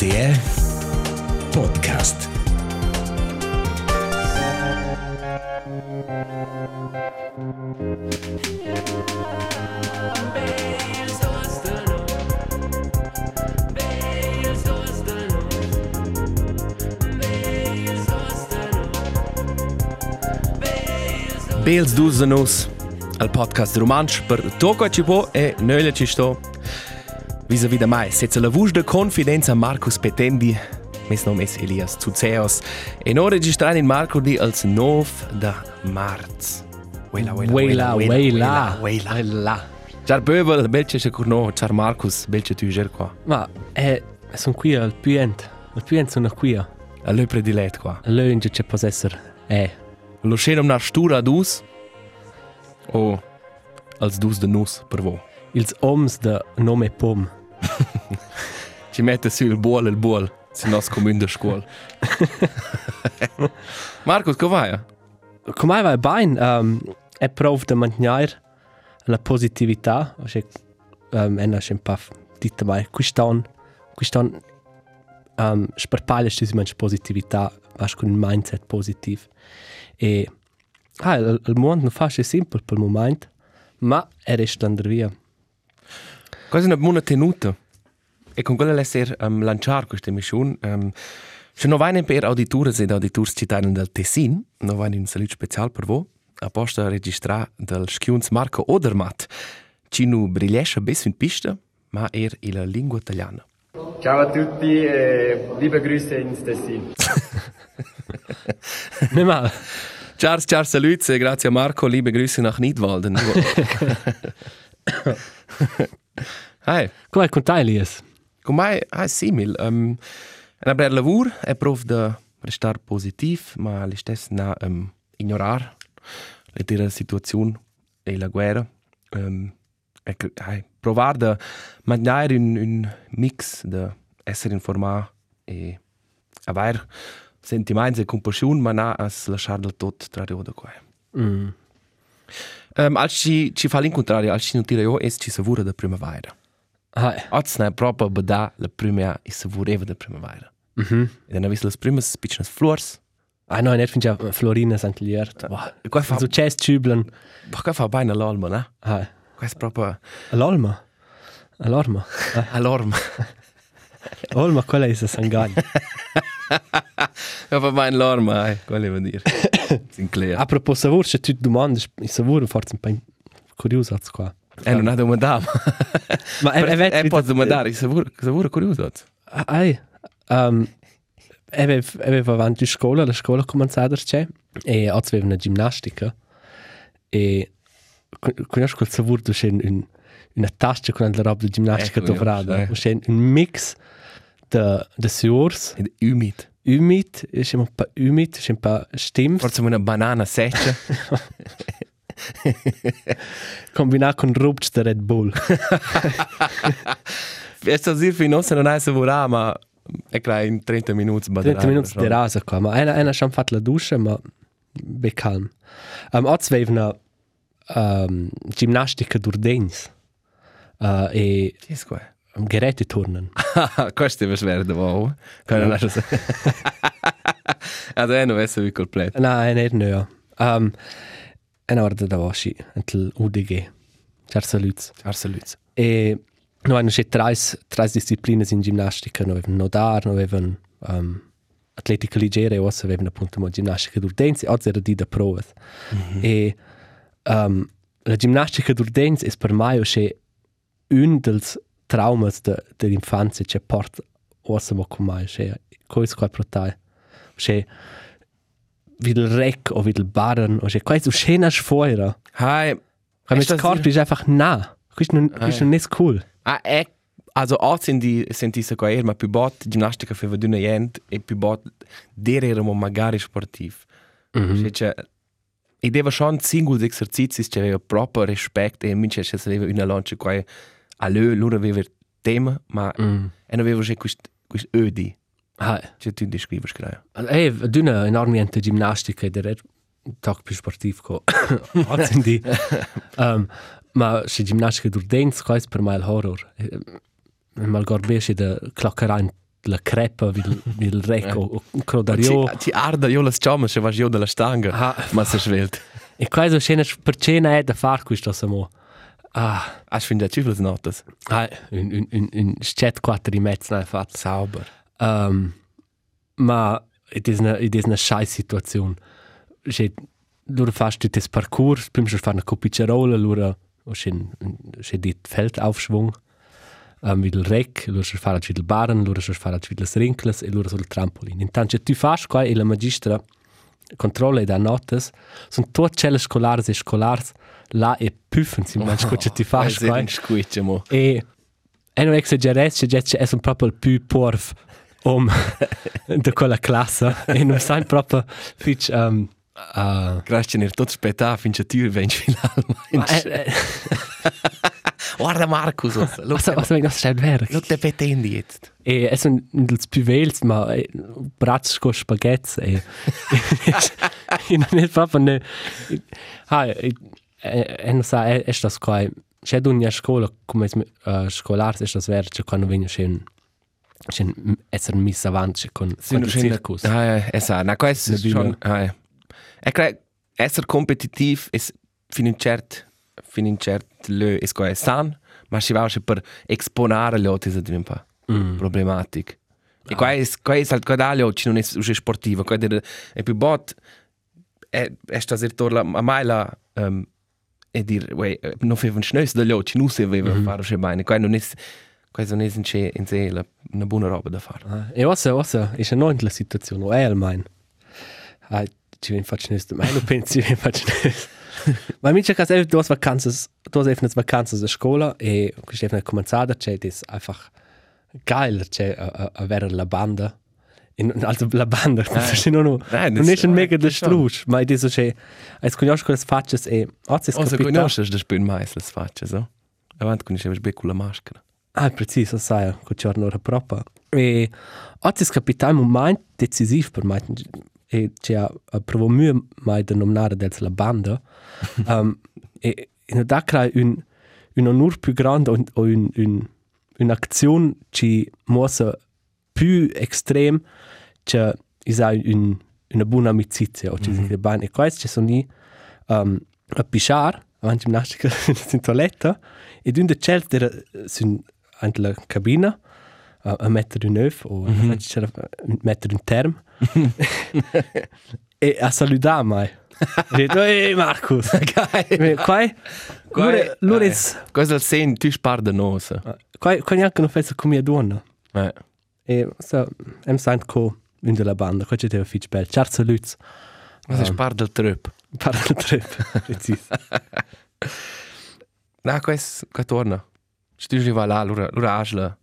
RTR Podcast. Bels dus za nos, al podcast romanč per Toko Cipo e Nöle Cisto. Visa vida mai, senza la voce de confidenza Marcus Petendi, mes nomes Elias Zuzeos, e no registrare in Marco di als 9 da marz. Wela, wela, Wela, wela, wela. wela. Ciao Böbel, belce se curno, ciao Marcus, belce tu ger qua. Ma eh, sono qui al Puent. Al Puent sono qui. A lui predilet qua. All'Önge c'è può essere. Eh. Lo scenom na stura dus, o als dus de nus per vo. Ils oms de nome Pom. Ci mette su il buol il buol, se nos comun de scuol. Marcus, come vai? Come va bene? Um, è prov de mantenere la positività. Cioè, um, una un po' dita mai. Quest'anno, quest'anno, um, sparpaglia si mangia positività, vas con un mindset positivo. E, ah, il, il mondo non fa semplice per il momento, ma è restando via. Quasi una buona tenuta. E con quella l'esser um, lanciare questa missione, um, se non vai per auditore ed auditors cittadini del Tessin, non vai in un saluto speciale per voi, apposta a registrare del schiunz Marco Odermatt, ci nu brigliesce bes in pista, ma er in la lingua italiana. Ciao a tutti e liebe Grüße ins Tessin. Nicht mal. Ciao, ciao, saluti e grazie a Marco, liebe Grüße nach Nidwalden. Hi. Come con te, Elias? Con mai è simile. Um, una bella lavoro è prov da restare positiv, ma le stesse na um, ignorar le tira situazione e la guerra. Um, e hai provar da mangiare un, un mix da essere informato e aver sentimenti e compassione, ma na as lasciare del tot tra rio da qua. Mm. Um, als ci, ci fa l'incontrario, als ci non tira io, es ci savura da primavera. Ah, Oggi è proprio bada la prima e savureva da primavera. mhm. E dann avvis las primas piccnas flors. Ah, no, nicht finde ich Florina St. Liert. Boah, E qua fa, so Chess Tüblen. ma qua fa bene l'alma, ne? Ah, Qua è proprio Alorma. Alorma. Ah, all'orma. Olma, quella è Sangani. Qua fa bene l'orma, eh, quello devo dire. Sinclair. A proposito, Savur, se tu domandi, il Savur forse un po' curioso qua. E non ha domandato. Ma è vero. E posso domandare, savura, savura curioso. Ah, um, aveva, aveva avanti scuola, la scuola cominciata c'è, e oggi aveva una ginnastica. E conosci quel Savur, tu c'è un, una tasca con la roba di ginnastica conosco, dovrata. eh. C'è un mix de, de suors, Ed umid. humid, ist ein paar humid, ist ein paar stimmt, Forse una banana secca. kombiniert con rubts de Red Bull. E sto a dire fino se non hai savurato, ma è che in 30 minuti 30 minuti di rasa qua, ma einer einer schon fatto la dusche, ma be calm. Um, oggi aveva una um, ginnastica d'urdegns. Uh, e Che è um, Geräte turnen. Questo deve essere da wow. Quello non è so. Adesso non è più completo. Nein, nicht nö. Um, eine Orde da war sie, ein UDG. Ciao saluts. Ciao saluti. E noi hanno c'è tre, tre discipline in ginnastica, noi avevano nodar, noi avevano um, atletica leggera e oggi avevano appunto una ginnastica d'urdenza, oggi era di da prove. E um, la ginnastica d'urdenza è per me c'è un dei traumi de, dell'infanzia che porta oggi mo con me, c'è questo qua per te. C'è wie il rec o wie il barren, o c'è questo scena sfuori. Hi. Weil Ist das das Korb ist einfach nah. Questo non, questo non è cool. Ah, è also oggi sind die sind diese qua ma più bot ginnastica fa vedere niente e più bot der era magari sportiv. Mhm. Cioè e deve schon singoli esercizi che aveva proprio rispetto e mince se aveva una lancia qua a lui loro aveva tema ma Mm. e non aveva questo questo ödi Ah, cioè tu descrivi scritto ey, dünne enormiente ginnastica ed era un tag più sportivo co. Di. Um, ma se ginnastica d'urdenza, questo per me è il horror. Eh, Mal gorbesce da claccherà in la crepa, il, il rec o, crodario. Ci, ci arda io le sciame se vas io della stanga. Ah. Ma se svelt. E questo scena per cena è da far questo samo. Ah, Aš finde cifles notas. ah, un, un, un, un schet quattro di mezzo ne fatto. Sauber. Um, ma ed è una, ed è una scheiß Situation. C'è, loro fast tutto il parcours, prima si fa una coppicerola, loro c'è, c'è dit Feldaufschwung, um, il rec, loro si fa il baren, loro si fa il rinkles e loro sul trampolin. Intanto tu fas qua e la magistra controlla e dà notas, sono tutte celle scolari e scolari là e püffen, si mangi oh, ti qua. Ein Squitsch, mo. E e non exageres, c'è già è un proprio il più porf om di quella classe e non sai proprio fitch um, uh, Grazie nel tot spetta finché tu vengi final. ma eh, eh, Guarda Marcus, lo was was mein das steht wer lo te petendi jetzt. E es un dels più vels ma eh, bratsko spaghetts e e non è proprio ne ha e e non sa è sto qua c'è d'una scuola come uh, scolars è sto ver c'è quando viene schön schön essere miss avanti con con il circus Ah, ja, esa, na questo è schon, ah, ja. E credo essere competitiv es fin in cert fin in cert lö es go san, ma si va per esponare gli altri è un po' Mm. problematic. E qua è qua è halt cadalio, ci non è usce sportivo, qua è è più bot è è sta ser torla a mai la um, e dir, wey, non fevan schnös da lio, ci nu se aveva fare che bene, qua non è qua non è in sé in sé la una buona roba da fare. Ah, E ossa, ossa, è una la situazione, o è il mein. Ah, ci ven faccio nesto, ma non pensi ven faccio nesto. Ma mi che hai due vacanze, due effettive vacanze da scuola e questa è cominciata, c'è das einfach geil, c'è a, a, avere la banda. In, also la banda, eh, non, non, non è un mega eh, das schon. strusch, ma è das c'è, hai conosciuto quelle facce e oggi è O se conosces da spün mais las facce, so? Avant conoscevas be con la maschera. Ah, preciso, sai, con giorno ora proprio. E oggi è capitato un momento decisivo per me. E c'è a, a provo mühe mai da nominare dels la banda. um, e in da crea un, un onor più grande o, o un, un, un'azione ci mossa più estrem c'è isa un, una buona amicizia o ci mm -hmm. bene. E questo sono lì um, a pisciare avanti ginnastica in toiletta e d'un de cel era sun ant la cabina a, a mettere un œuf o mm -hmm. mettere un term e a salutare mai detto ehi Marcus Geil. qua lure lure is Cosa il sen tu spar da nosa. qua qua neanche non fai come donna Eh. e so em sant co in della banda qua c'è te fitch bel ciao saluts Cosa spar del trup. parla trip preciso Na, quest qua torna. Stu ci va là, lura lura asla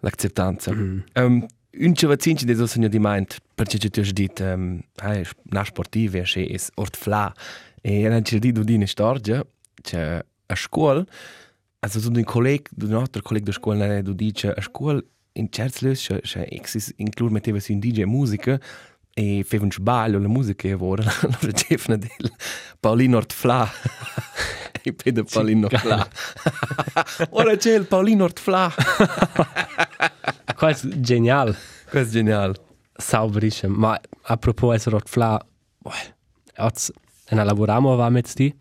l'acceptanza. Mm. Um, un ce vacinci de so di mind, perché ci tu has dit, um, hai na sportive, es ort fla. E era ci di du dine storgia, c'è a scuola, also so un colleg, un altro colleg de scuola, ne du dice a scuola in certs lös, c'è c'è exis includ metteva su un DJ musica e fevan sbaglio la musica e ora la facevano del Paolino Ortfla. E pede Paolino Ortfla. Ora c'è il Paolino Ortfla. Qua è genial. Questo è geniale sauberische. Ma apropos essere rot fla, oz, en lavoramo va met sti,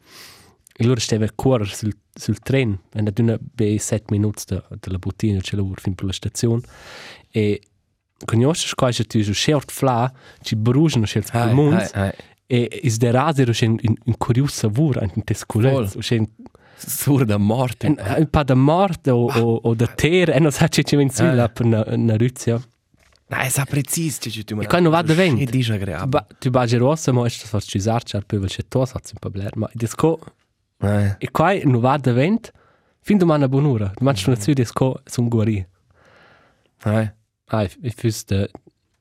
e loro steve correr sul, sul tren, en da d'una be set minuts de, de la bottina, c'è lavoro fin per la stazione, e conosci squai se tu su short fla, ci bruciano scel pulmons, e is de rasero c'è un, un curious savur, un tesculez, c'è un, surda morte un, un pa da morte o, o, o da ter, e non sa c'è c'è in sulla per una, una ruzia. Nein, sa precis, c'è tu E qua non va da vent. E disagreabile. Ba, tu bagi rossa, ma è stato fatto cisar, c'è poi c'è to, sa un problema. Ma disco, Eh. e qua non va da vent, fin domani a buon'ora. Domani sono su disco, sono guarì. Eh. Ah, e fürs de,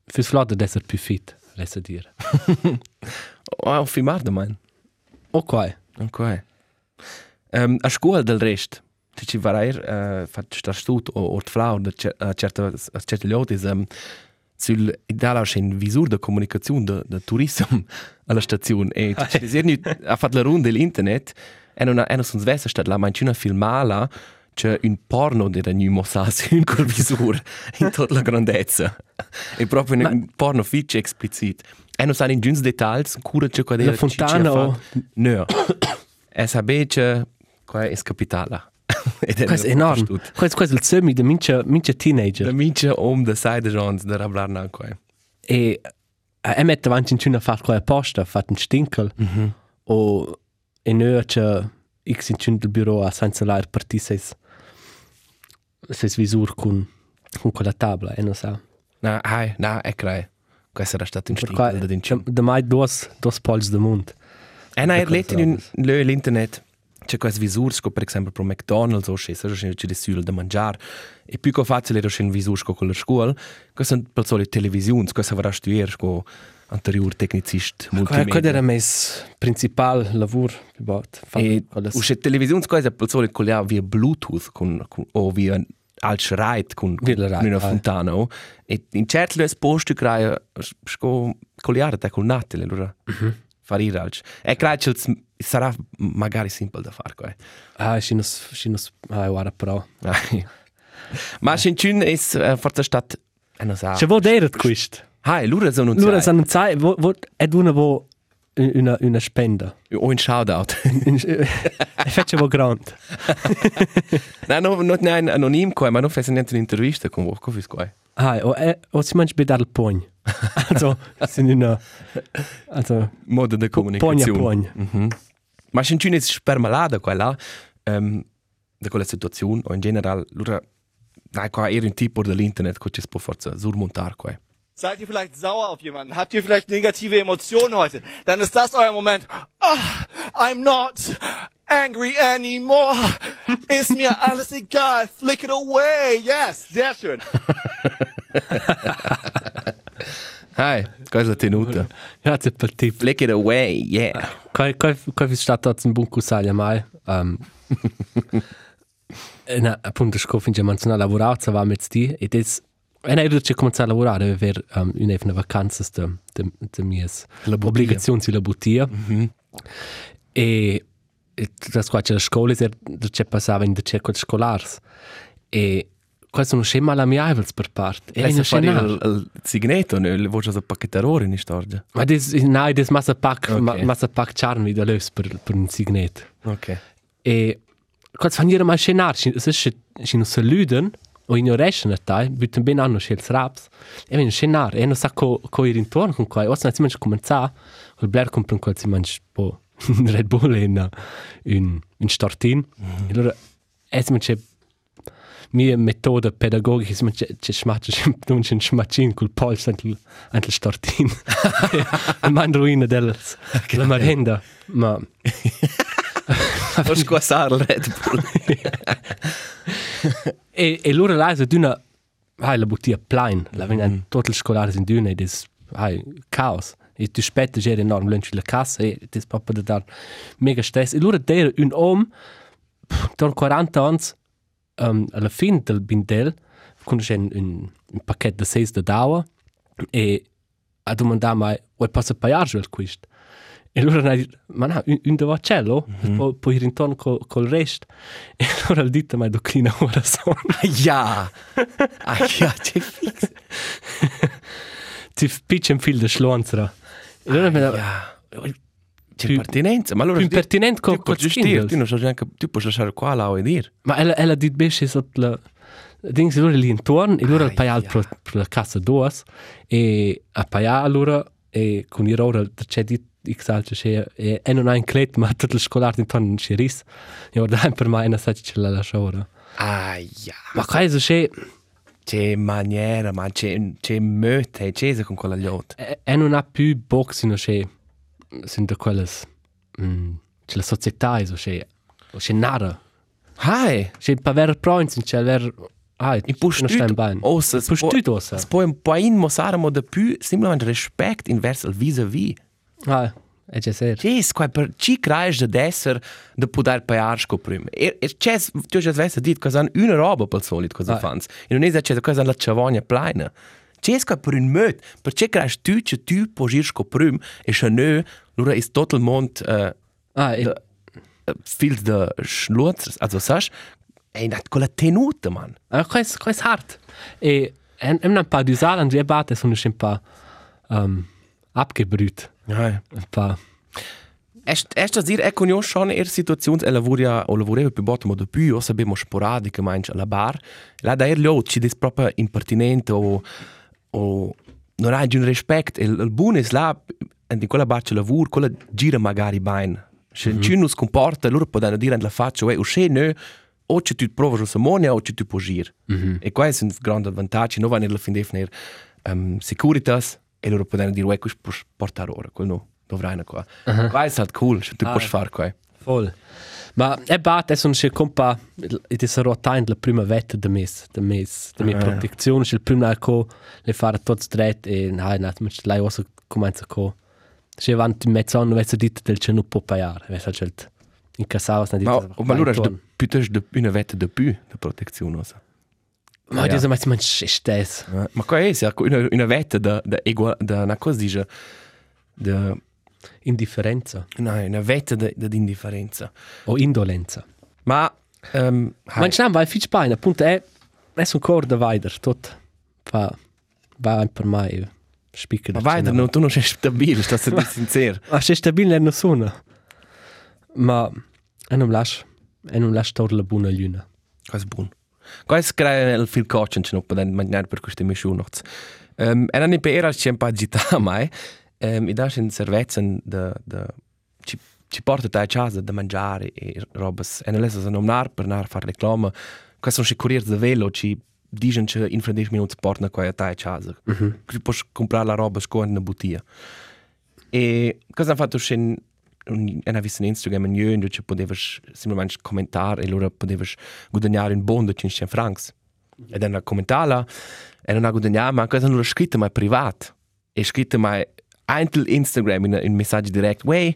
fürs flotto ad essere più fit, laisse dire. Oh, filmar da man. O qua, Ok. Um, a scuola del rest, se ci va ir, uh, fatto sta stud o ort flau, a certe, a certe lotis, um, sul ideale c'è un visur de comunicazione de, de turismo alla stazione e ci nu ha fatto la runda dell'internet e non ha e non sono svessa stat la mancina filmala c'è un porno di da nuovo sas in quel visur in tutta la grandezza. È proprio un, un porno fitch explicit. E non sanno in giuns dettagli, cura c'è qua La fontana o- No. E sapete c'è qua è capitala. Questo è enorme. Questo, è il semi di mince, mince teenager. Da mince om da sai de da rablarna qua. E e mette avanti in cuna fa qua apposta, fa un stinkel. O e noi c'è x in cuna del bureau a senza l'air parti ses ses visur con con quella tavola e non sa. Na, hai, na, è crai. Questo era stato un Per qua stinkel da din da mai dos dos pols de mund. E na, Da er letto in quelle lö l'internet. C'è questi visuri, per esempio, per McDonald's o c'è, c'è c'è del da mangiare. E più che facile era c'è un visore con la scuola. Questo è per solito televisioni, questo avrà studiare con anterior tecnicist multimedia. qua era mes principal lavur bot. E usce televisioni cosa per solito con la via Bluetooth con, con o via al schreit con una fontana o e in certi posti crea sco coliare te con natte allora fare il alc e crea che sarà magari semplice da fare qua Ah, schinos schinos ah, guarda però. ma Shenzhen è uh, forse stat e non sa C'è vo deret quist. Hai lura sono un Lura san sai vo vo ed una vo una una spenda. o un shoutout E fece vo grand. no no no nein anonym qua ma non fai niente un'intervista con voi come qua Ah, o e o si mangi bedar il pogn. Also, sind in una also modo di pogn a comunicazione pogn. Mhm. Ma se non è spermalata quella, um, da quella situazione, o in generale, allora, dai, qua era un tipo dell'internet che ci si può forza surmontare qua. Seid ihr vielleicht sauer auf jemanden? Habt ihr vielleicht negative Emotionen heute? Dann ist das euer Moment. Ah, I'm not angry anymore. Ist mir alles egal. Flick it away. Yes, sehr schön. È la tenuta. Ja, c'è per tip. Flick it away, yeah. Kai kai kai vi stato un buon cusaglia mai. Um, na, appunto, sco finge manzona lavorato, va met sti e des E nei c'è cominciare a lavorare, aver um, una una vacanza de, de, de mies La bottia. obbligazioni sulla bottia. E, e das qua c'è la scuola, e c'è passava in de circoli scolari. E questo non c'è male amiabile per parte. E non c'è nada. il, signeto, no? le voce da pacchettarore in storia. Ma des, nein, das massa pack, Ok. okay. massa pack charmi da lös per, per un signet. Ok. E quando fanno io mai scenar, se non se luden o ignorescen a tai, buten ben anno schels raps. E wenn scenar, e non sa co co ir intorno con quai, os na si manch comincia, col bler compran qual si manch po Red Bull in un un startin. E allora es manch mia metoda pedagogica si manch c'è smatch non c'è smacin col pols antel antel startin. E man ruina del la merenda, ma Lo squassare il Red Bull. E, e loro là sono d'una... Hai la bottiglia plain, la vengono mm. tutti i scolari in d'una ed è hai caos. E tu spetta già enorme lunch la cassa e è proprio da dar mega stress. E loro der un om, don 40 anni, um, alla fine del bindel, c'è un, un, un pacchetto di 6 da dawa, e a domandare mai, vuoi passare a pagare il questo? E allora hanno detto, ma no, un, un da cello, mm -hmm. poi, poi ritorno col, col resto. E allora ha detto, ma doclina ora sono. ja. Ah, ja, c'è fix. Ti piccia un fil di schlonzera. E allora mi ha Ja. C'è Più- pertinenza, ma allora... più pertinente co- tu puoi co gestire, Kindles. tu non sai neanche, tu puoi lasciare qua là e dire. Ma ella, ella dit besce sotto la... Dings, allora lì intorno, e allora Ah, il paial ja. per, per la casa duas, e a paial allora, e con i ora, c'è dit x altre, c'è, e, e non ha un clet, ma tutto il scolare intorno non c'è ris. E ora dai per me, e non sa ce la lascia ora. Ah, ja. Ma questo c'è, C'è maniera, ma c'è, c'è möte, c'è con quella giotta. e, e non ha più box, no c'è, sono da quelle, mm, c'è la società, so c'è, o c'è nada. Hai! C'è per aver points, c'è aver... Ah, I puoi non sta in bene. ossa, Puoi stüt ossa. Es può un po' in mosare mo da più simplemente rispetto in verso il vis-a-vis. Ah, è già ser. C'è qua per ci creis da essere da poter pagare sco prima. E e c'è tu già svessa dit hanno una roba per solito cosa fans. E non è c'è cosa la chavogna plena. C'è qua per un möt, per c'è creis tu che tu puoi ir sco prima e che no, allora è totalmente uh, Ah, e, viel de Schlurz, also sagst, È in quella tenuta, man. Ah, questo questo è hard. E è un po' di usare, Andrea Batte sono un po' um, abgebrüht. Ja. Un po'. Esta a dir, è conosco schon er situazioni e lavora o lavoreva più bottom da più, o sapemo sporadiche, ma alla bar. La da er lo ci dis proprio impertinente o o non hai un rispetto e il buon è là di quella bar c'è lavoro, quella gira magari bene. Se mm -hmm. ci non si comporta, loro possono dire alla faccia, "Uè, o se no, o ci tu provi a monia o ci tu puoi gir. Mm -hmm. E questo è un grande vantaggio, non vanno alla fin definire um, securitas e loro possono dire, "Uè, questo puoi portare ora", quello no. dovrai qua. Uh -huh. Questo è halt cool, se tu Ah, puoi fare qua. Voll. Ma è bat, è un c'è compa, è sarò tain la prima vetta de mes, de mes, de mia Ah. protezione, il primo co le fare tots dret e na, ma lei osa comincia co. C'è avanti in mezzo anno, vezza dite del c'è non può pagare, c'è il in casa, Ma, dite. ma allora piuttosto una vetta di più di protezione. Also. Ma Ja. ma man stes. Eh, Ma qua è sia una, una vetta da da egua da una cosa dice da Indifferenza no, una vetta da da indifferenza. o indolenza. Ma ehm Ma c'è vai fitch paina, appunto è è un corda weiter, tot. Va va per mai spicca. ma da non tu non sei stabile, sta se sincero. Ma c'è stabile non sono. Ma e non lascia, e non lascia torre la buona luna. Questo è Questo crea il fil coaching non può mangiare per queste missioni. Ehm e non è per era c'è un po' agita mai. Ehm i dash in servezen da da ci ci porta a casa da mangiare e robes. E non lesa non nar per nar fare reclama. Questo sono corriere da velo ci dicono che in 10 minuti portano qua a casa. Mm -hmm. Così puoi comprare la roba sco in una bottiglia. E cosa ha fatto scen una visto in Instagram in io che potevi semplicemente commentare e allora potevi guadagnare un bon di 500 francs. E dan a commentarla e non ha guadagnato, ma cosa non l'ho scritto mai privat. E scritto mai anche Instagram in un messaggio diretto, wey,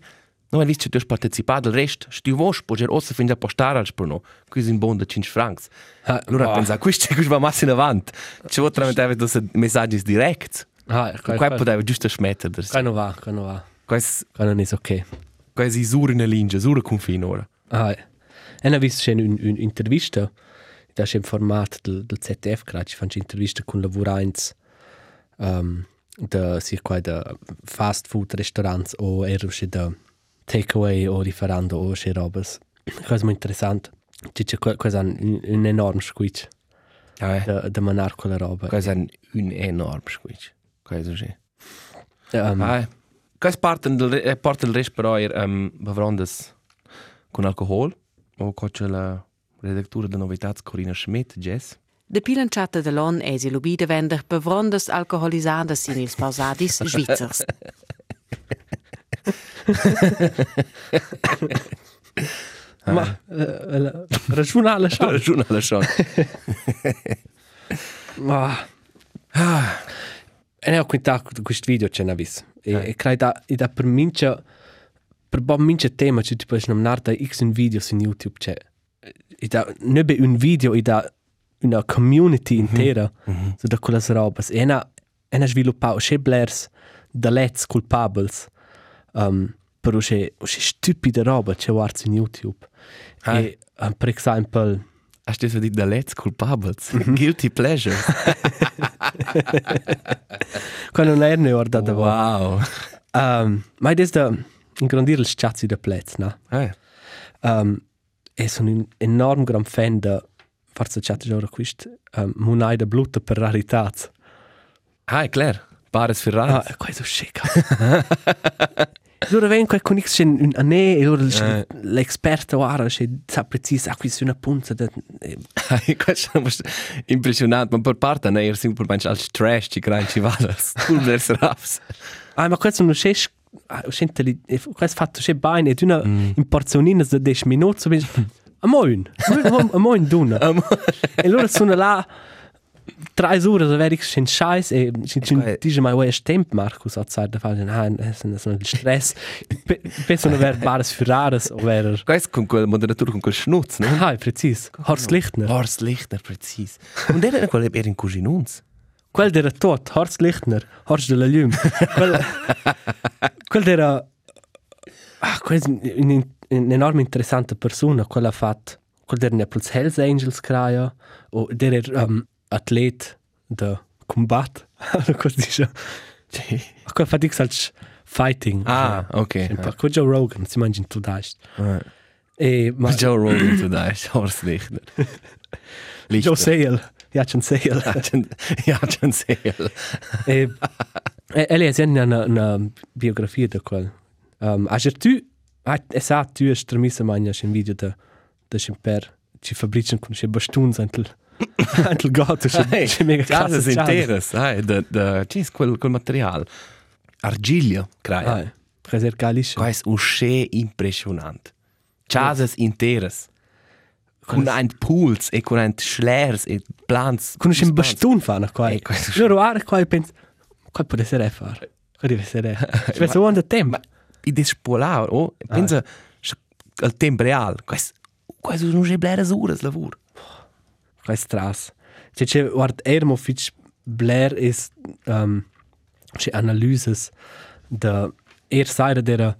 non hai visto che tu hai partecipato, il resto, se tu vuoi, puoi aussi finire a postare al sprono. Questo è un bon di 5 francs. Allora ah. pensa, questo questo va massa in avanti. Ci vuoi tramite questi messaggi diretti. Ah, Qua poteva giusto smettere. Qua non va, qua non va. Questo non è ok. Quasi sura in linea, sura confine ora. Ah, e ne visto c'è un'intervista, da c'è un format del, del ZDF, gerade ci fanno un'intervista con lavorains um, da sia qua da fast food restaurants o ero c'è da takeaway o riferando o c'è robes. Cosa molto interessante. C'è c'è qua- questo è un, un enorme squitch Ah, eh. da, da manar con la roba. È un, enorme squitch. Questo sì. Um, Ah, eh. Questo parte del, eh, parte del resto però è um, bevrandes con alcohol. O c'è la redattura della novità Corina Schmidt, Jess. De pilanciata de l'on esi lubide vender bevrondes alkoholisadas in ils pausadis Schweizers. ma eh, la- ragionale Ha ragione la Sean. Ma... E ne ho quintato questo video c'è una vis. E, Eh. e credo che da per mince per bon mince tema c'è tipo un narta x un video su YouTube c'è. E da è un video e da una community intera su da quelle robe. E una e una sviluppato c'è blers da let's culpables. Um, però c'è c'è stupida roba c'è guarda su YouTube. Ah. E um, per esempio Hast du das dit der Let's Culpables? Guilty Pleasure. quando non è ne guarda da wow. Um, ma è da ingrandir il scazzi da plez, no? Eh. Um, e sono un enorm gran fan da forse chat già quist um, munai da bluta per raritats. Ah, è chiaro. Pares Ferrari. Ah, questo è chic. Allora vengo con X un anè e allora Eh. l'esperto ora c'è sa preciso ah qui è una punta da eh, Questo è impressionante, ma per parte ne è semplicemente als trash ci crean ci valas. Tu vers raps. Ah, ma questo non c'è c'è questo fatto c'è bene ed una in porzionina da 10 minuti so ben a moin a moin duna e loro sono là tre ore da veri c'è scheiß e ci Ok. dice mai vuoi tempo Marcus outside da fare ah sono sono il stress penso non aver bares furares o ver Questo con quel moderatore con quel schnutz, no? ah precis Horst Lichtner Horst Lichter, precis. Und der hat quel er in Cuginuns. quel era tot Horst Lichtner Horst de la Lum quel quel era ah quel è un, un enorme interessante persona quella ha fatto quel der ne plus Hells Angels kraja o der er um, atlet de combat cosa dice quel fa dix als fighting Ah, ok. po' con Joe Rogan si mangia tu dast e ma Joe Rogan zu da ist Horst Lichtner. Joe Sale ja c'è un Sale Ja, schon sehr. e e ele è una una biografia da quel um, a tu e sa tu estremissa mania in video da da per ci fabbricano con se bastuns antel antel gato Hey, c'è mega das klasse ist interes. Hey, da, da, ist quel, quel material. Argilla, ah preser galisch Quais usche impressionant. Chasas interes. Con ein Pools e con ein Schlers e plans. conosci un bastun fa na qua questo- loro ara qua e penso qua può essere fare qua deve essere penso one the tempo I des spolar, oh, pensa al tempo real. Quais quais non je bleras uras è stras. C'è c'è guard ermo fitch blair is um, c'è analyses da er side dera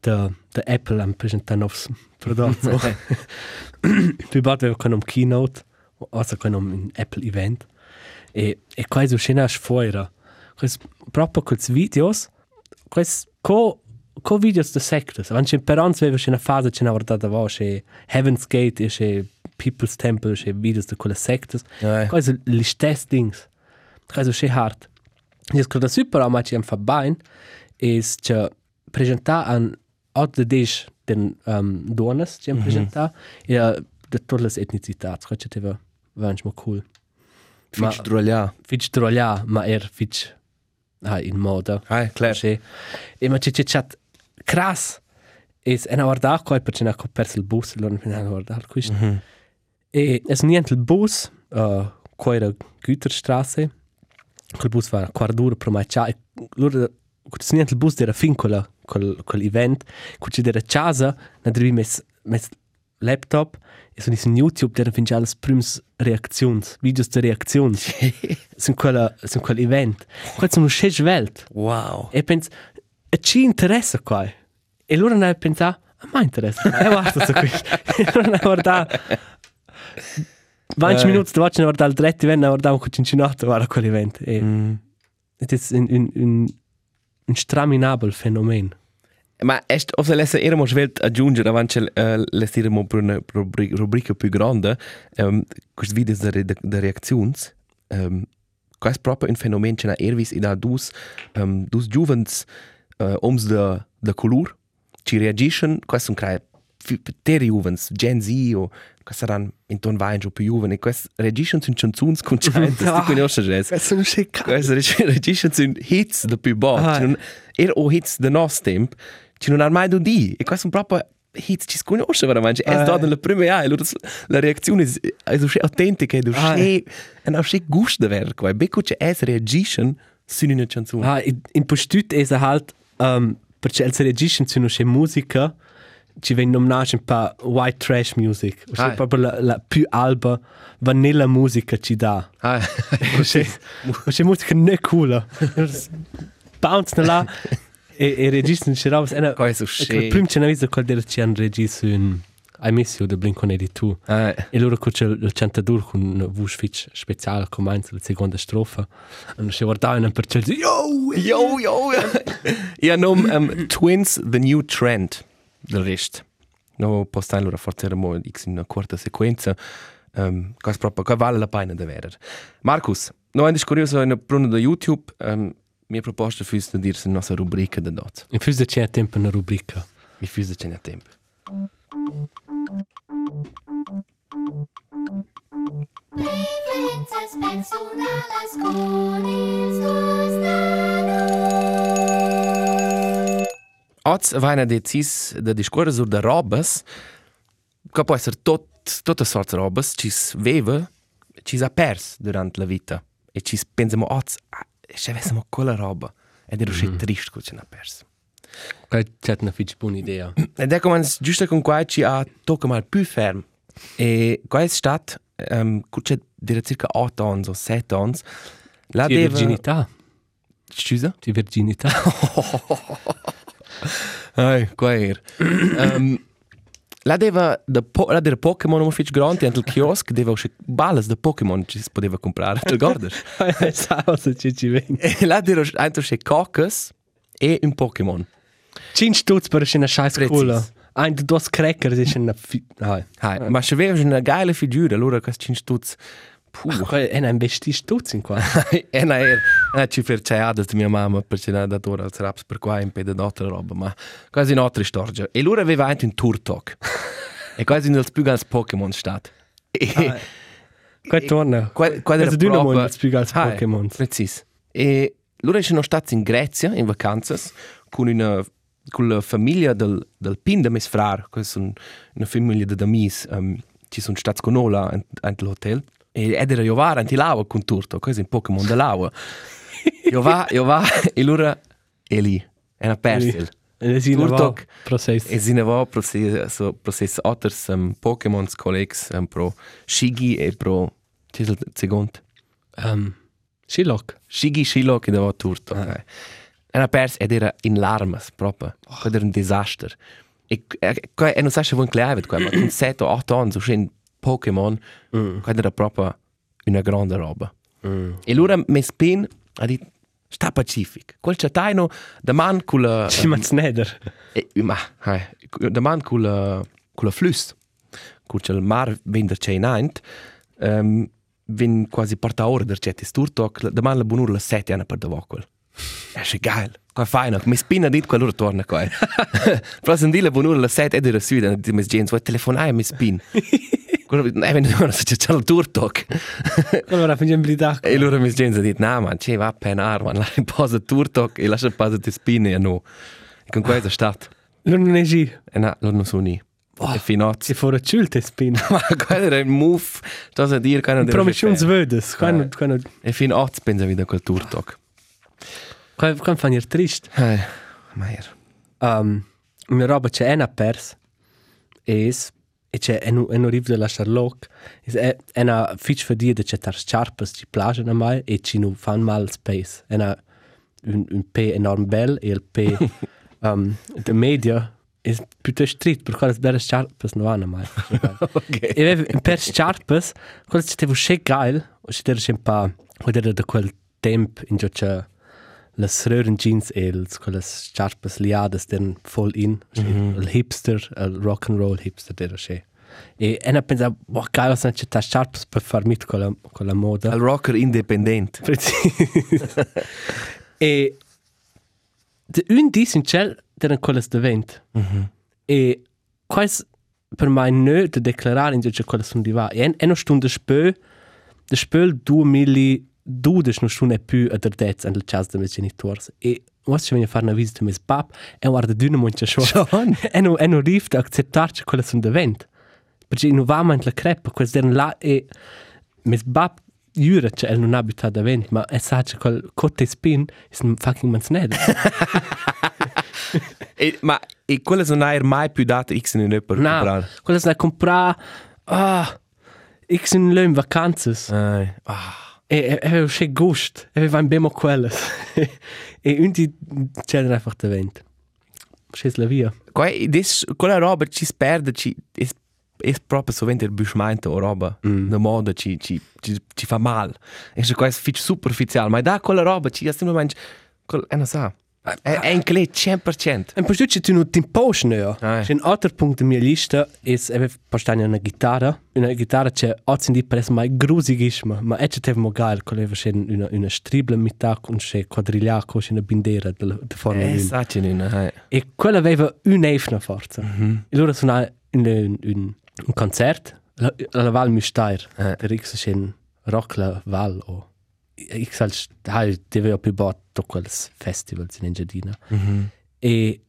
da da Apple am presentare novs prodotti più volte con un keynote also con un Apple event. E e qua so scena sfuera quais proprio quels videos quais co co videos de sectors avanti per ons aveva una fase c'è una guardata va c'è Heaven's Gate e c'è People's Temple c'è videos de quelle sectors Ja. quais li stess dings quais so c'è hard Jes credo super ama ci am fa bain is che presenta an od de dis den um, donas ci am presenta e uh, de todas as etnicitats quai te va vanch mo cool Fitch drolja. fitch trolja ma er fitch ha in moda Hey, klar. Sì. E ma c'è c'è chat cras es una guarda qua per c'è una perso il bus allora mi hanno guardato questo e es niente il bus uh, qua era Güterstraße. Quel bus va quardura per mai allora es niente il bus era fin quella quel quel event. C'è della casa na devi mes mes laptop. E sono in YouTube der fin già le prims reactions videos de reactions. Sind quella sind quel event. Quel sono schech welt. Wow. E e ci interessa qua. E loro ne pensa, a me interessa. E guarda su questo. E loro ne guarda. 20 minuti dopo ne guarda il dretto evento, ne guarda un cincinotto, guarda quell'evento. E Mm. ed è un, un, un, un straminabile fenomeno. Ma est o se lesse eramo svelt aggiungere avanti uh, lestiremo per una rubri- rubrica più grande um, questi video de, re- de reactions um, quais proprio un fenomeno c'è ervis ida dus um, dus juvens uh, oms de de color ci reagiscono quais sono crai ter juvens Gen Z o quais saranno intorno vai giù più juven e quais reagiscono su canzuns con cento sti conosci già sono scicca. Questa reagisce su hits da più bo. Ah. Ah. Er o hits da nos temp, ci non ha mai do di. E questo è proprio hits ci sconosce veramente. Es da nella prima a, allora la reazione è so autentica e Ah. e no sche gusto ver qua. Becco c'è es reagisce su una canzone. Ah, in, in postut è halt, um, perché il reagisce su una musica, ci viene nominato un po' white trash music. O Ah. ah. proprio la, la più alba vanilla musica ci dà. Ah. C'è c'è musica non cool. Bounce là e e registrano c'è roba e è so sche. prima c'è una vista qual del c'è un registro in I miss you the Blink-182 Ah. e loro c'è il cantadur con una voce fitch speciale come la seconda strofa e non si guardava in un perciò yo Yo, yo. ja, nom um, Twins the new trend del rest. No posta allora forse era x in una corta sequenza. Um, quas proprio che vale la pena da verer. Marcus, no andes curioso in pruna da YouTube, um, mia proposta füs da dirsi in nostra rubrica da dot. in più c'è tempo una rubrica Mi füs da c'è tempo. Diferențas personalas con ils dos Oz vaina decis da discorre sur da robas, che può essere tot, tutta sorta robas, cis veva, cis ha pers durant la vita. E cis pensiamo, oz, se avessimo quella roba, ed ero mm. trist che ce n'ha perso. Qual c'è una fitch buona idea Ed è come giusto con qua ci ha tocca mal più ferm. E qua è stat, um, c'è dire circa 8 anni o 7 anni, la di deva... virginità Scusa? di virginità Ai, qua era. um, La deva da po, la dera Pokémon un fitch grande anche il kiosk deva uscire balas da Pokémon ci si poteva comprare. Te guardas? Sa cosa ci ci veni. e la dera anche uscire cocas e un Pokémon. Cin stutz per una scheiß Precis. Cola. Ein de dos crackers ist una fi... Hai. Hai, ma se aveva una geile figura, allora questi cinstuz Puh. Qual è un vesti stutz in qua. e na er, na ci fer ceadas di mia mamma perché na datora al raps per qua in pede d'altra roba, ma quasi un'altra storia. E lui aveva anche un tour talk. e quasi nel più grande Pokémon stat. E Qua torna. qua qua Also du noch mal spiegel als Hai, Pokémon. Precis. E loro sono stati in Grecia in vacanze con una con la famiglia del del Pin de mes frar, questa è una famiglia di amis, um, ci sono stati con noi in, in l'hotel. E ed era Jovara in lava con tutto, è un Pokémon dell'acqua. Jova, Jova, e loro è lì, è una persil. Es in Turtok. Prozess. E si ne va processo processo otters um, Pokémon colleagues um, pro Shigi e pro Ci è il secondo? Um, Shilok. Shigi Shilo che dava tutto. Ah. Era pers ed era in larmas proprio. Oh. Era un disastro. E, e, e non sai se vuoi incleare ma con 7 o 8 anni su un Pokémon, mm. era proprio una grande roba. Mm. E allora mi spin ha detto sta pacific. Quel cittadino da man con la Ci mans neder. e, ma hai, da man con la con la flus. Con il mar vender c'è in aint. Um, vin quasi porta ora der c'è sturtok, da man la bunur la 7 anni per da vocol. È geil. Qua fai no, mi spina dit qua loro torna qua. Però se ndile bunur la 7 ed era sud, di mes gens, vuoi telefonare mi spin. Quello eh wenn du se c'è il turtok. Allora facciamo blida. E loro mis gens ha dit, "Na man, c'è va penar, man, la posa turtok e lascia pasa te spine e no." E con questo stat. Non è gi. E na, loro non sono ni. E finot. Si fuori ciulte spin. Ma quello era un move, sto a dire non deve Promission fare. svödes. Quando quando E fin 8 pensa wieder quel turtok. quando fanno ir trist. Eh, ma er. Um, mia roba c'è una pers. Es e c'è en en riv de la Charlotte. Es una fitch für die de c'è tar sharpes ci plage na mai e ci nu fan mal space. Ena un un p enorm bel e il p um de media is piuttosto strit per quale belle sharpes no ana mai. Ok. E avevo un per sharpes, quello che tevo che geil, o ci era un pa, o era da quel temp in giù c'è las röhren Jeans els, con las charpas liadas den voll in, mm -hmm. el hipster, el rock and roll hipster der che. E en a pensa, boh, caro san che tas charpas per far mit con la con la moda. El rocker independent. Precis. e eh, de un dis in cel der con las devent. Mm -hmm. E quais per mai nö de declarar in che con las un diva. E en en stunde spö, de spöl 2000 dudas no schon più a derdez an chas de mes genitors e was che fare una visita mes pap e guarda d'una monta schwa e no e no rift acceptar che quella sunt event perché no va man la crepa quel den la e mes pap jura che el non abita da vent ma e sa che quel cotte spin is un fucking man sned. E ma e quella non hai mai più dato x in un per comprare quella non compra ah x in le vacanze ah. E e e che gust. E va bemo quelles. e unti c'è einfach da vent. Sches la via. Qua, des, quella roba ci si perde, ci, è, è proprio sovente il buschmento o roba. Mm. La moda ci, ci, ci, ci fa mal. E se qua è fitch superficiale, ma da quella roba ci ha sempre mangi, quel, e non sa. È, è in clé 100%. En poi c'è tu non tempo schneo. Ah. C'è un altro punto della mia lista è ave postare una chitarra. Una chitarra c'è oggi di pres mai grusigissima, ma è c'è mo geil, con leva c'è una una strible metà con c'è quadriglia con c'è una bandera de de forma Eh, luna. sa ci non, eh. E quella aveva un'efna forza. Mm -hmm. E loro sono in un, un, un concert alla, alla Val Müstair. Eh. Der c'è un rock la Val o ich sal hai deve più botto quels festivals in Engiadina. Mm -hmm. E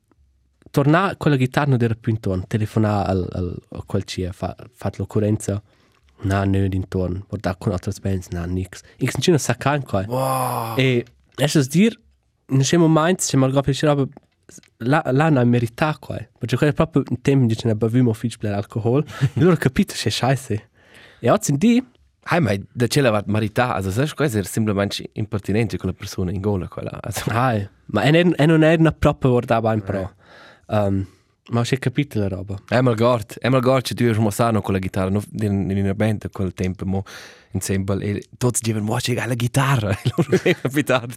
torna quella chitarra non era più intorno, telefona al, al, a quel ci ha fa, fatto l'occorrenza. Na, nö, intorno. Guarda con altre bands, na, nix. Ich non sa kein qua. Wow. E es dir, in scemo momento, se mal capisci roba, la, la non merita qua. Perché quello è proprio un tempo cui ne bevumo fitch per alcohol. e loro capito che scheiße. E oggi in di, Hai, ma da ce l'ha marità, also sai, questo è semplicemente impertinente con la persona in gola quella. Also, ai, ma non- e non è una propria guardava in pro. Um, Ma c'è capito la roba. Einmal gort, einmal gort, ci tu mosano con la chitarra, no, in, in una band quel tempo, mo, ensemble, e tutti dicevano, mo, c'è la chitarra, e loro avevano capitato.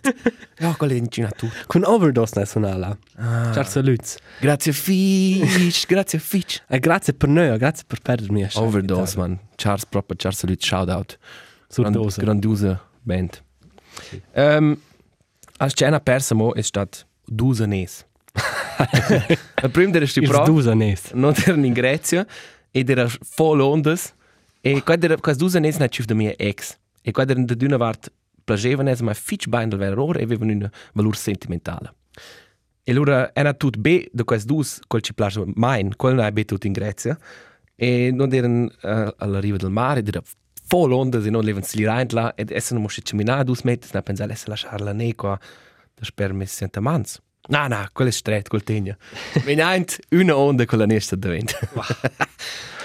Ja, quella è in Cina tu. Con overdose nazionale. Ah. Ciao saluts. Grazie Fitch, grazie Fitch. E grazie per noi, grazie per perdermi. Overdose, man. Charles proper, Charles salut, shout out. Grand-. Grandiosa band. Um, als scena persa mo è stat dusa era sti pro, dusa nes. non era in Grecia, ed era voll ondas, e quando era, quas dusa nes na cif da mia ex. E quando era da d'una vart plagevano es, ma fitch bain del vera ora e avevano una valur sentimentale. E allora era tutto be da quas dus, quel ci plage main, non è be tutto in Grecia, e non erano uh, alla riva del mare, ed era voll ondas e non levano sli rein là, ed essere non mosce camminare dus mettes, na pensare, essa lasciarla ne qua, da sper mi senta mans. No, no, quello è stretto, quel tegno. Mi niente una onda con la nesta davanti.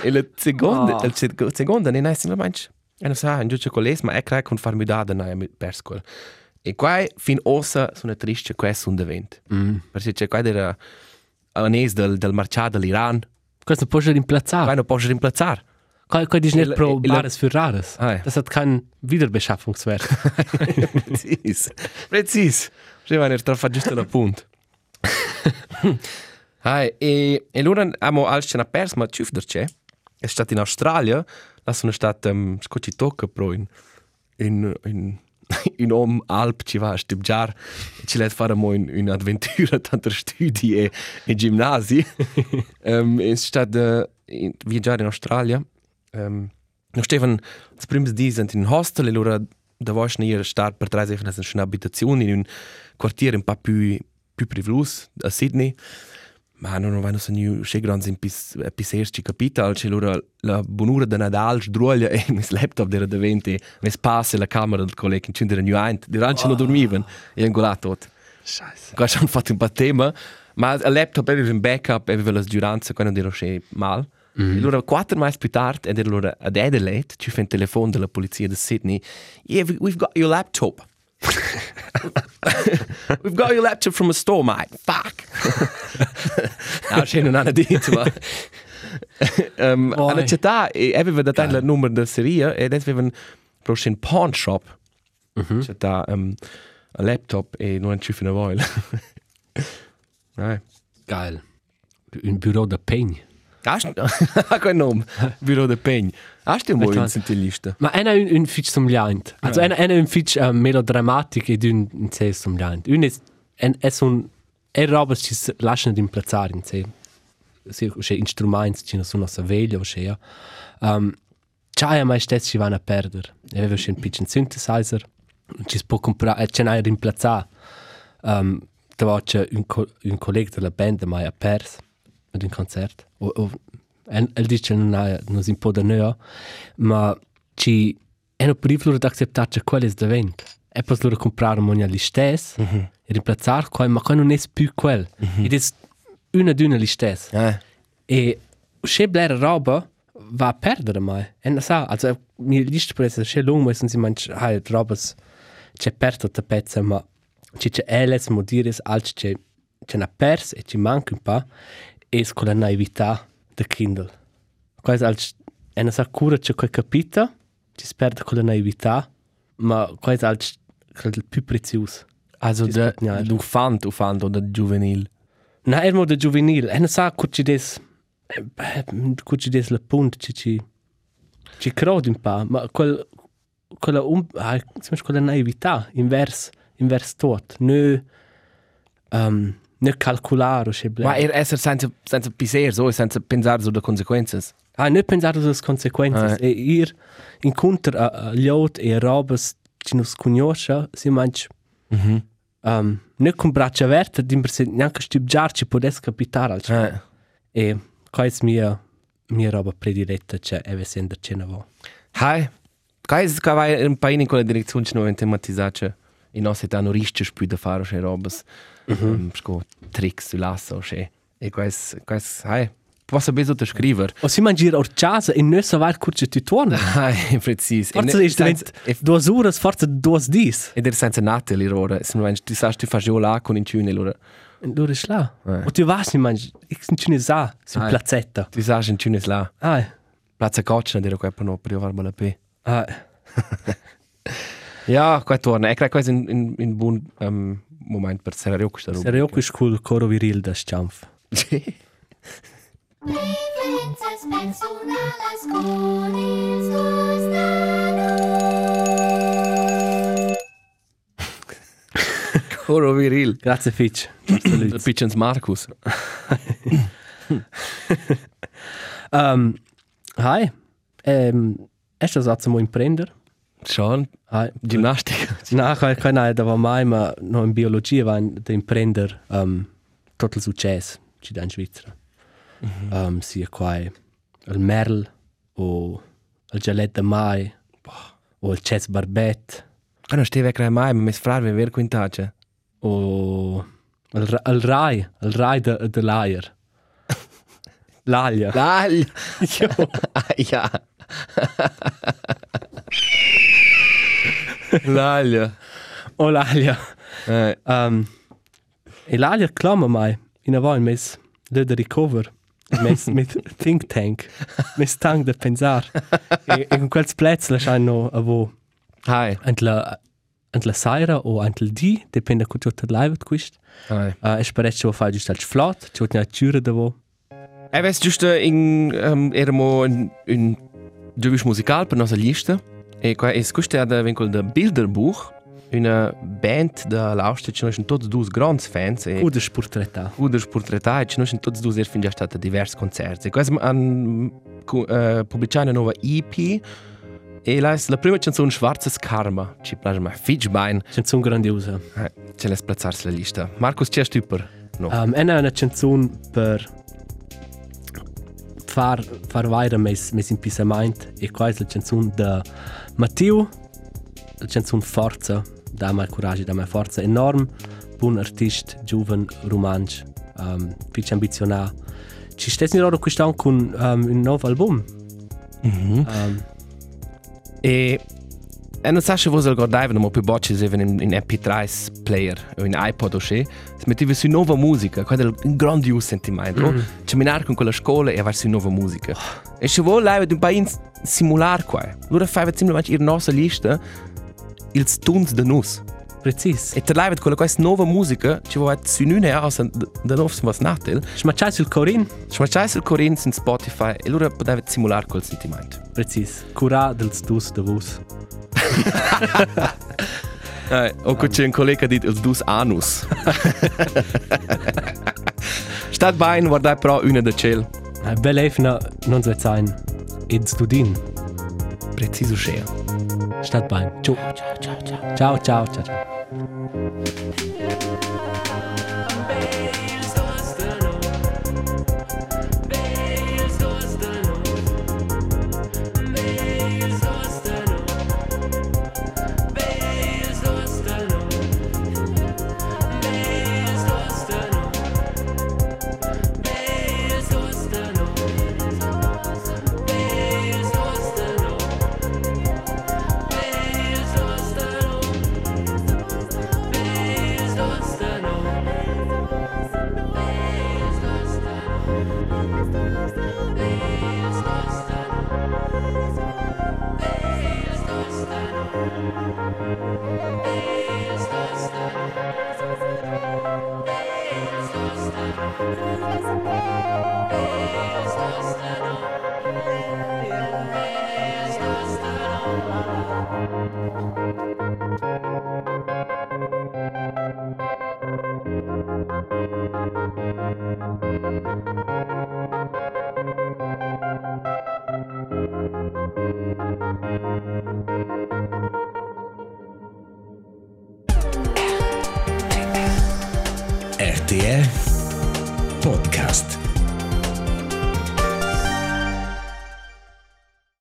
e la seconda, Oh. la sec- seconda, ne niente, ma e non sa, giusto con les, ma è crai con farmi dada, no, mi perso quel. E qua, fin ossa, sono triste, questo un davanti. Mm. Perché c'è qua era anes del, del marciato dell'Iran, Questo può qua rimplazzare. non puoi rimplazzare. Qua qua dici E net la- pro e la- bares für rares. Ah, ja. Das hat kein Wiederbeschaffungswert. Precis. Precis. Sì, ma ne fa giusto un appunto. Hai, e, e allora abbiamo alce una pers, ma ciuf der c'è. È stato in Australia, là sono stato um, scocci tocca pro in in in in om alp ci va a stibgiar ci let fare mo in in avventura tanto studi e e gimnasi um, è stato in, viaggiare in Australia um, no Stefan das prims di sind in hostel. E allora da voce ne star per tre giorni in un'abitazione in un quartiere un po' più più privlus a Sydney ma non vanno so new che grans in pis piserci capital che allora la bonura da Nadal sdruoglia e mis laptop era davanti mes passe la camera del collega in cindere new ein di ranci non dormivano e angolato Scheiße. qua hanno fatto un po' tema ma il laptop aveva un backup aveva la giuranza quando ero che mal mm. allora quattro mesi più tardi ed allora ad Adelaide ci fa un telefono della polizia di Sydney yeah we- we've got your laptop We've got your laptop from a store, mate. Fuck. no, c'è non hanno detto, ma... um, alla città e aveva dato il numero della serie e adesso avevano proprio un pawn shop. C'è da um, un laptop e non ci fino a voi. Geil. Un Büro de Pegn. Kein Name. Büro de Pegn. Hast du mal in die Liste? Ma ena un, un fitch zum Leint. Also ena ena un fitch uh, melodramatic ed un un se zum Leint. Un es en es un er robes ci lasciano di implazzare in se. Se c'è instrumenti ci sono sa veglia o c'è. Um C'è mai stessi ci vanno a perdere. E aveva un pitch synthesizer. Ci si può comprare, c'è una rimplazzare. Um, da c'è un, co un collega della band mai a pers ad un concerto. O, o, el, el dice non, ha, non si può da noi, ma ci è un pericolo di accettare che quello è davvero. E poi loro comprare un gli stessi Mhm. e rimplazzare quello, ma quello non è più quello. Ed è una di una gli stessi. Eh. E se blera roba va a perdere mai. E non sa, also mi lista per essere se lungo, se si mangia, hai roba c'è perto da pezza, ma c'è c'è eles modiris alc c'è c'è una pers e ci manca un po' e con la naività del Kindle. Quasi alc è una sa cura c'è quel capita, ci si perde con la naività, ma quasi alc il più prezioso. Also der spagnar. du fand, du fand oder juvenil. Na, er mo de juvenil, e non sa cuci des cuci des la punt ci ci ci crodi un pa, ma quel quella um ah, insomma quella naività invers invers tot, ne um ne calculare o che Ma er esser senza senza piser so, senza pensare sulle conseguenze. Ah, ne pensare sulle conseguenze. Eh. E ir incontr a, a liot e a robes ci nos conosce, si manch Mhm. um, ne con braccia verte, dimmer se neanche stibgiarci podes capitare al Eh. E è mia, mia roba prediletta, cioè è essendo cena vo. Hai. Kai es ka vai un paio in quella direzione ci non tematizzare. I nostri danno rischi più da fare che robes. Mhm. Sco tricks su lasso che. E quais quais hai. Posso beso te scriver. O si mangiare orciasa e non sa vai curce tu tuona. Hai, precis. Forza ist wenn duas horas, forza duas dis. Ed er senza nate l'errore. Se non ti sa ti fa giù là con in tune allora Lura schla. Eh. Und du weißt nicht, man, ich sind schon sa, so Ah. Plazetta. Tu sai in Tunis là. Ah, Plaza Coccia, dire qua per no per io la P. ah, Ja, qua torna. E credo che è in in in buon um, moment per essere io questa serio che cool coro viril da sciamf. Preferences personales con ils dos nanos. Coro viril. Grazie Fitch. Il Pichens Marcus. um, hi. Um, est das also mo imprender? Schon kein nein, da war mai ma no in Biologie war der imprender um total succes ci da in Svizzera. Mhm. Um sia quai il merl o il gelet de mai o il chess barbet Ah, non steve creare mai, ma mi sfrarve ver quintace. o il, ra- il rai, il rai de, de l'aier. L'aglia. Dai. Ja. L'aglia. O l'aglia. Eh, Um, e l'aglia clama mai in a vol mes de recover mes mit think tank mes tank de pensar e, e con quels plets la shano a vo Hi. ant la ant la saira o ant il di depende cu ciò tad live quist Hi. uh, e speret ciò fa giusto al flot ciò na tjure de vo E vess giusto in um, eramo in un giuvis musical per nostra lista. E es questo è da vincol da Bilderbuch, una band da l'Austria, ci sono tutti due grandi fans e o de sportreta Uders portretati, ci sono tutti due fin già stati diversi concerti. E questo hanno uh, pubblicato una nuova EP e la, la prima canzone Schwarzes Karma, ci piace ma Fitchbein, canzone grandiosa eh, ce l'ha splazzarsi la lista. Marcus, c'è stupor? No. Um, ena una canzone per far far vaira mes mes impisament e qua è la canzone da Matteo la canzone Forza da mai coraggio da mai forza enorm buon artist giovane romansch um, pitch ambizionà ci stessi loro quest'anno con um, un nuovo album Mhm. um, E e non sai se voi guardate, ma più bocce se in, in MP3 player o in iPod o se, si metteva su nuova musica, quello è un grandioso sentimento. Mm. Camminare con quella scuola e avere su nuova musica. E se vuoi, lei un po' in simulare qua. Allora fai semplicemente in nostra lista il stunt da nus. precis E te lei con questa nuova musica, ci vuoi su nune aus da nuovo was natel. schmacciai sul corin Schmacciai sul Corin in Spotify e allora potete simulare quel sentimento. precis cura dels dus de vos O um. c'è un collega che dice il dus anus. Stat bene, guardai però una da ciel. Belefna non seit sein ins Studin Preciso scea. Stadtbein. Ciao. Ciao, ciao, ciao. Ciao, ciao, ciao. ciao.